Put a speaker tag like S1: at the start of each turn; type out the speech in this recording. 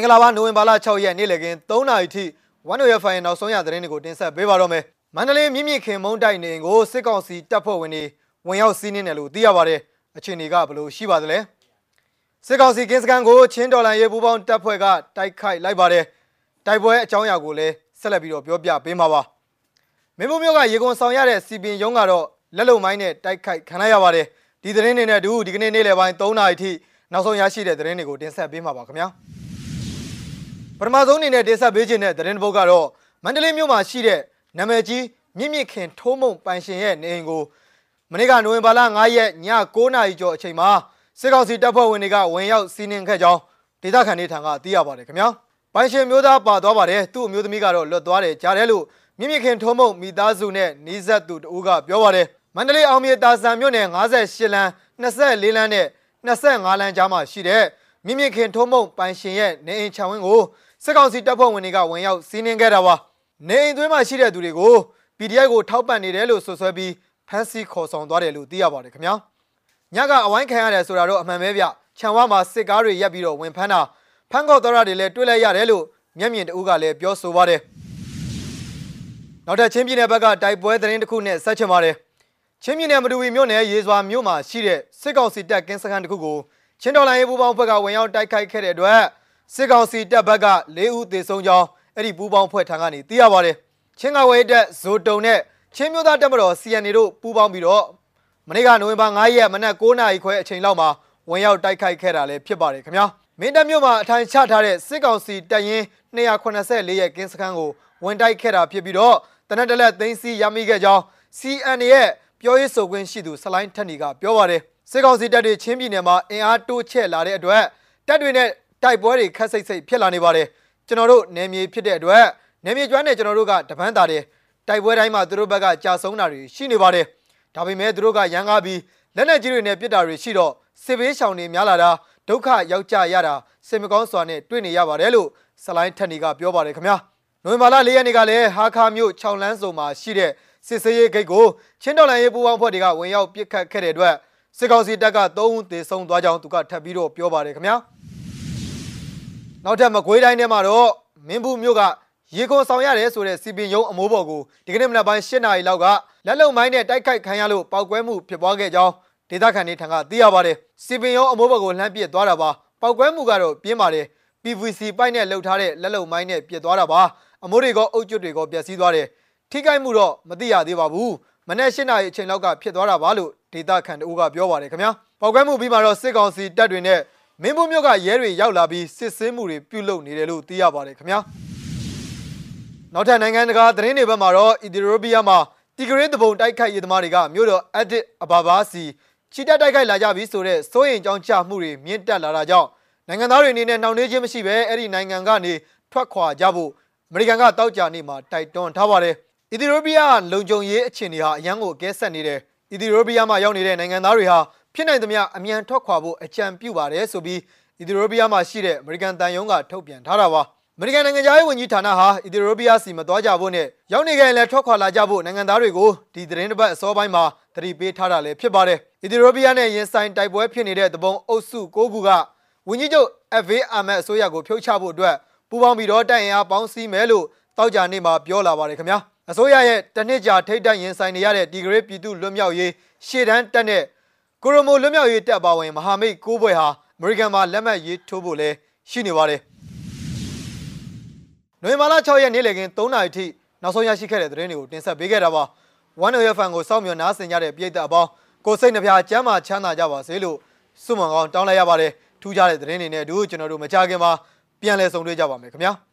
S1: င်္ဂလာပါနိုဝင်ဘာလ6ရက်နေ့လည်ခင်း3နာရီထိ1 0 Fire နောက်ဆုံးရသတင်းတွေကိုတင်ဆက်ပေးပါတော့မယ်မန္တလေးမြင့်မြင့်ခင်မုံတိုက်နေကိုစစ်ကောင်စီတပ်ဖွဲ့ဝင်တွေဝင်ရောက်စီးနင်းတယ်လို့သိရပါတယ်အခြေအနေကဘယ်လိုရှိပါသလဲစစ်ကောင်စီကင်းစကန်ကိုချင်းဒေါ်လာရေးပူးပေါင်းတပ်ဖွဲ့ကတိုက်ခိုက်လိုက်ပါတယ်တိုက်ပွဲအကြောင်းအရာကိုလည်းဆက်လက်ပြီးတော့ပြောပြပေးမှာပါမင်းမမျိုးကရေကုန်ဆောင်ရတဲ့စီပင်ရုံးကတော့လက်လုံမိုင်းနဲ့တိုက်ခိုက်ခံလိုက်ရပါတယ်ဒီသတင်းတွေနဲ့အတူဒီကနေ့နေ့လယ်ပိုင်း3နာရီထိနောက်ဆုံးရရှိတဲ့သတင်းတွေကိုတင်ဆက်ပေးမှာပါခင်ဗျာ ပထမဆုံးအနေနဲ့တင်ဆက်ပေးခြင်းတဲ့သတင်းတစ်ပုဒ်ကတော့မန္တလေးမြို့မှာရှိတဲ့နာမည်ကြီးမြင့်မြင့်ခင်ထိုးမုံပိုင်ရှင်ရဲ့နေအိမ်ကိုမနေ့ကနိုဝင်ဘာလ9ရက်ည9နာရီကျော်အချိန်မှာစစ်ကောင်စီတပ်ဖွဲ့ဝင်တွေကဝင်ရောက်စီးနင်းခဲ့ကြောင်းဒေသခံတွေထံကသိရပါတယ်ခင်ဗျာပိုင်ရှင်မျိုးသားပါသွားပါတယ်သူ့အမျိုးသမီးကတော့လွတ်သွားတယ်ကြားတယ်လို့မြင့်မြင့်ခင်ထုံးမုံမိသားစုနဲ့နီးစပ်သူတဦးကပြောပါတယ်မန္တလေးအောင်မြေတာဆန်မြို့နယ်58လမ်း24လမ်းနဲ့25လမ်းကြားမှာရှိတဲ့မြင့်မြင့်ခင်ထုံးမုံပိုင်ရှင်ရဲ့နေအိမ်ခြံဝင်းကို စစ်ကောင်စီတပ်ဖွဲ့ဝင်တွေကဝင်ရောက်စီးနင်းခဲ့တာပါနေအိမ်သွင်းမှာရှိတဲ့သူတွေကို PDF ကိုထောက်ပံ့နေတယ်လို့ဆွဆွဲပြီးဖမ်းဆီးခေါ်ဆောင်သွားတယ်လို့သိရပါတယ်ခင်ဗျာညကအဝိုင်းခံရတယ်ဆိုတာတော့အမှန်ပဲဗျခြံဝါမှာစစ်ကားတွေရက်ပြီးတော့ဝင်ဖမ်းတာဖမ်းခေါ်သွားတာတွေလည်းတွေ့လိုက်ရတယ်လို့မျက်မြင်တဦးကလည်းပြောဆိုပါတယ်နောက်ထပ်ချင်းပြည်နယ်ဘက်ကတိုက်ပွဲသတင်းတစ်ခုနဲ့ဆက်ချင်ပါတယ်ချင်းပြည်နယ်မတူဝီမြို့နယ်ရေစွာမြို့မှာရှိတဲ့စစ်ကောင်စီတပ်ကင်းစခန်းတစ်ခုကိုချင်းတော်လိုင်းရေးပူးပေါင်းဖွဲ့ကဝင်ရောက်တိုက်ခိုက်ခဲ့တဲ့အတွက် စစ်ကောင်စီတပ်ဘက်က၄ဦးသေဆုံးကြောင်းအဲ့ဒီပူးပေါင်းဖွဲ့ထံကနေသိရပါတယ်ချင်းကဝေးတက်ဇိုတုံနဲ့ချင်းမျိုးသားတပ်မတော် CNA တို့ပူးပေါင်းပြီးတော့မနေ့ကနိုဝင်ဘာ9ရက်မနက်9နာရီခွဲအချိန်လောက်မှာဝင်ရောက်တိုက်ခိုက်ခဲ့တာလည်းဖြစ်ပါတယ်ခင်ဗျာမင်းတပ်မြို့မှာအထိုင်ချထားတဲ့စစ်ကောင်စီတပ်ရင်း284ရဲ့ကင်းစခန်းကိုဝင်တိုက်ခဲ့တာဖြစ်ပြီးတော့တနက်တလက်သိမ်းစီရမိခဲ့ကြောင်း CNA ရဲ့ပြောရေးဆိုခွင့်ရှိသူဆလိုင်းထက်နီကပြောပါတယ်စစ်ကောင်စီတပ်တွေချင်းပြည်နယ်မှာအင်အားတိုးချဲ့လာတဲ့အတွက်တပ်တွေနဲ့ တိုက်ပွဲတွေခက်စိတ်စိတ်ဖြစ်လာနေပါတယ်ကျွန်တော်တို့နယ်မြေဖြစ်တဲ့အတွက်နယ်မြေကျွမ်းနဲ့ကျွန်တော်တို့ကတပန်းတာတယ်တိုက်ပွဲတိုင်းမှာသူတို့ဘက်ကကြာဆုံးတာတွေရှိနေပါတယ်ဒါပေမဲ့သူတို့ကရန်ကားပြီးလက်နက်ကြီးတွေနဲ့ပစ်တာတွေရှိတော့စစ်ဘေးရှောင်တွေများလာတာဒုက္ခရောက်ကြရတာစင်မကောင်းစွာနဲ့တွေ့နေရပါတယ်လို့ဆလိုင်းထက်နီကပြောပါတယ်ခင်ဗျာနိုဝင်ဘာလ၄ရက်နေ့ကလည်းဟာခါမြို့6လမ်းစုံမှာရှိတဲ့စစ်စေးရေးဂိတ်ကိုချင်းတော်လန်ရေးပူးပေါင်းဖွဲ့တွေကဝင်ရောက်ပစ်ခတ်ခဲ့တဲ့အတွက်စစ်ကောင်စီတပ်က3ဦးသေဆုံးသွားကြောင်းသူကထပ်ပြီးတော့ပြောပါတယ်ခင်ဗျာ နောက်ထပ်မကွေးတိုင်းထဲမှာတော့မင်းဘူးမြို့ကရေကုန်ဆောင်ရတယ်ဆိုတဲ့စီပင်ယုံအမိုးပေါ်ကိုဒီကနေ့မနက်ပိုင်း၈နာရီလောက်ကလက်လုံမိုင်းနဲ့တိုက်ခိုက်ခံရလို့ပောက်ကွဲမှုဖြစ်ပွားခဲ့ကြောင်းဒေသခံတွေထံကသိရပါတယ်စီပင်ယုံအမိုးပေါ်ကိုလှမ်းပစ်သွားတာပါပောက်ကွဲမှုကတော့ပြင်းပါတယ် PVC ပိုက်နဲ့လှုပ်ထားတဲ့လက်လုံမိုင်းနဲ့ပစ်သွားတာပါအမိုးတွေကအုပ်ကျွတ်တွေကပျက်စီးသွားတယ်ထိခိုက်မှုတော့မသိရသေးပါဘူးမနေ့၈နာရီအချိန်လောက်ကဖြစ်သွားတာပါလို့ဒေတာခန်တူကပြောပါတယ်ခင်ဗျာပောက်ကွဲမှုပြီးမှတော့စစ်ကောင်စီတပ်တွေနဲ့ မင်းဘူးမြို့ကရဲတွေရောက်လာပြီးစစ်ဆေးမှုတွေပြုလုပ်နေတယ်လို့သိရပါတယ်ခင်ဗျာနောက်ထပ်နိုင်ငံတကာသတင်းတွေဘက်မှာတော့အီသီယိုးပီးယားမှာတီဂရေးတပုံတိုက်ခိုက်ရေးသမားတွေကမြို့တော်အက်ဒစ်အဘာဘာစီချီတက်တိုက်ခိုက်လာကြပြီးဆိုတဲ့စိုးရင်ကြောင်းချမှုတွေမြင့်တက်လာတာကြောင့်နိုင်ငံသားတွေအနေနဲ့နှောင့်နှေးခြင်းမရှိဘဲအဲ့ဒီနိုင်ငံကနေထွက်ခွာကြဖို့အမေရိကန်ကတောက်ကြနေမှာတိုက်တွန်းထားပါတယ်အီသီယိုးပီးယားလုံခြုံရေးအခြေအနေဟာအရန်ကိုအကဲဆက်နေတယ်အီသီယိုးပီးယားမှာရောက်နေတဲ့နိုင်ငံသားတွေဟာ ဖြစ်နိုင်သမျှအမြန်ထွက်ခွာဖို့အကြံပြုပါတယ်ဆိုပြီးအီသီယိုးပီးယားမှာရှိတဲ့အမေရိကန်တန်ယုံကထုတ်ပြန်ထားတာပါအမေရိကန်နိုင်ငံသားရေးဝန်ကြီးဌာနဟာအီသီယိုးပီးယားစီမသွားကြဖို့နဲ့ရောက်နေကြရင်လည်းထွက်ခွာလာကြဖို့နိုင်ငံသားတွေကိုဒီသတင်းတစ်ပတ်အစောပိုင်းမှာသတိပေးထားတာလည်းဖြစ်ပါတယ်အီသီယိုးပီးယားနဲ့ရင်ဆိုင်တိုက်ပွဲဖြစ်နေတဲ့တပုံအုပ်စု၉ခုကဝန်ကြီးချုပ် FA အာမတ်အစိုးရကိုဖြုတ်ချဖို့အတွက်ပူးပေါင်းပြီးတော့တိုက်ရင်အားပေါင်းစည်းမယ်လို့တောက်ကြနေမှာပြောလာပါတယ်ခင်ဗျာအစိုးရရဲ့တနစ်ကြာထိတ်တန့်ရင်ဆိုင်နေရတဲ့ဒီဂရေးပြည်သူလွတ်မြောက်ရေးရှေ့တန်းတက်တဲ့ ကိုရိုမိုလွတ်မြောက်ရေးတပ်ပါဝင်မဟာမိတ်၉ဘွဲ့ဟာအမေရိကန်မှာလက်မှတ်ရေးထိုးဖို့လဲရှိနေပါတယ်။နိုဝင်ဘာလ6ရက်နေ့လည်ခင်း3နာရီထိနောက်ဆုံးရရှိခဲ့တဲ့သတင်းတွေကိုတင်ဆက်ပေးခဲ့တာပါ။ One Year Fan ကိုစောင့်မျှော်နားဆင်ကြတဲ့ပြည်သက်အပေါင်းကိုစိတ်နှပြကျမ်းမာချမ်းသာကြပါစေလို့ဆုမွန်ကောင်းတောင်းလိုက်ရပါတယ်။ထူးခြားတဲ့သတင်းတွေနဲ့အတူကျွန်တော်တို့မကြခင်မှာပြန်လည်ဆုံတွေ့ကြပါမယ်ခင်ဗျာ။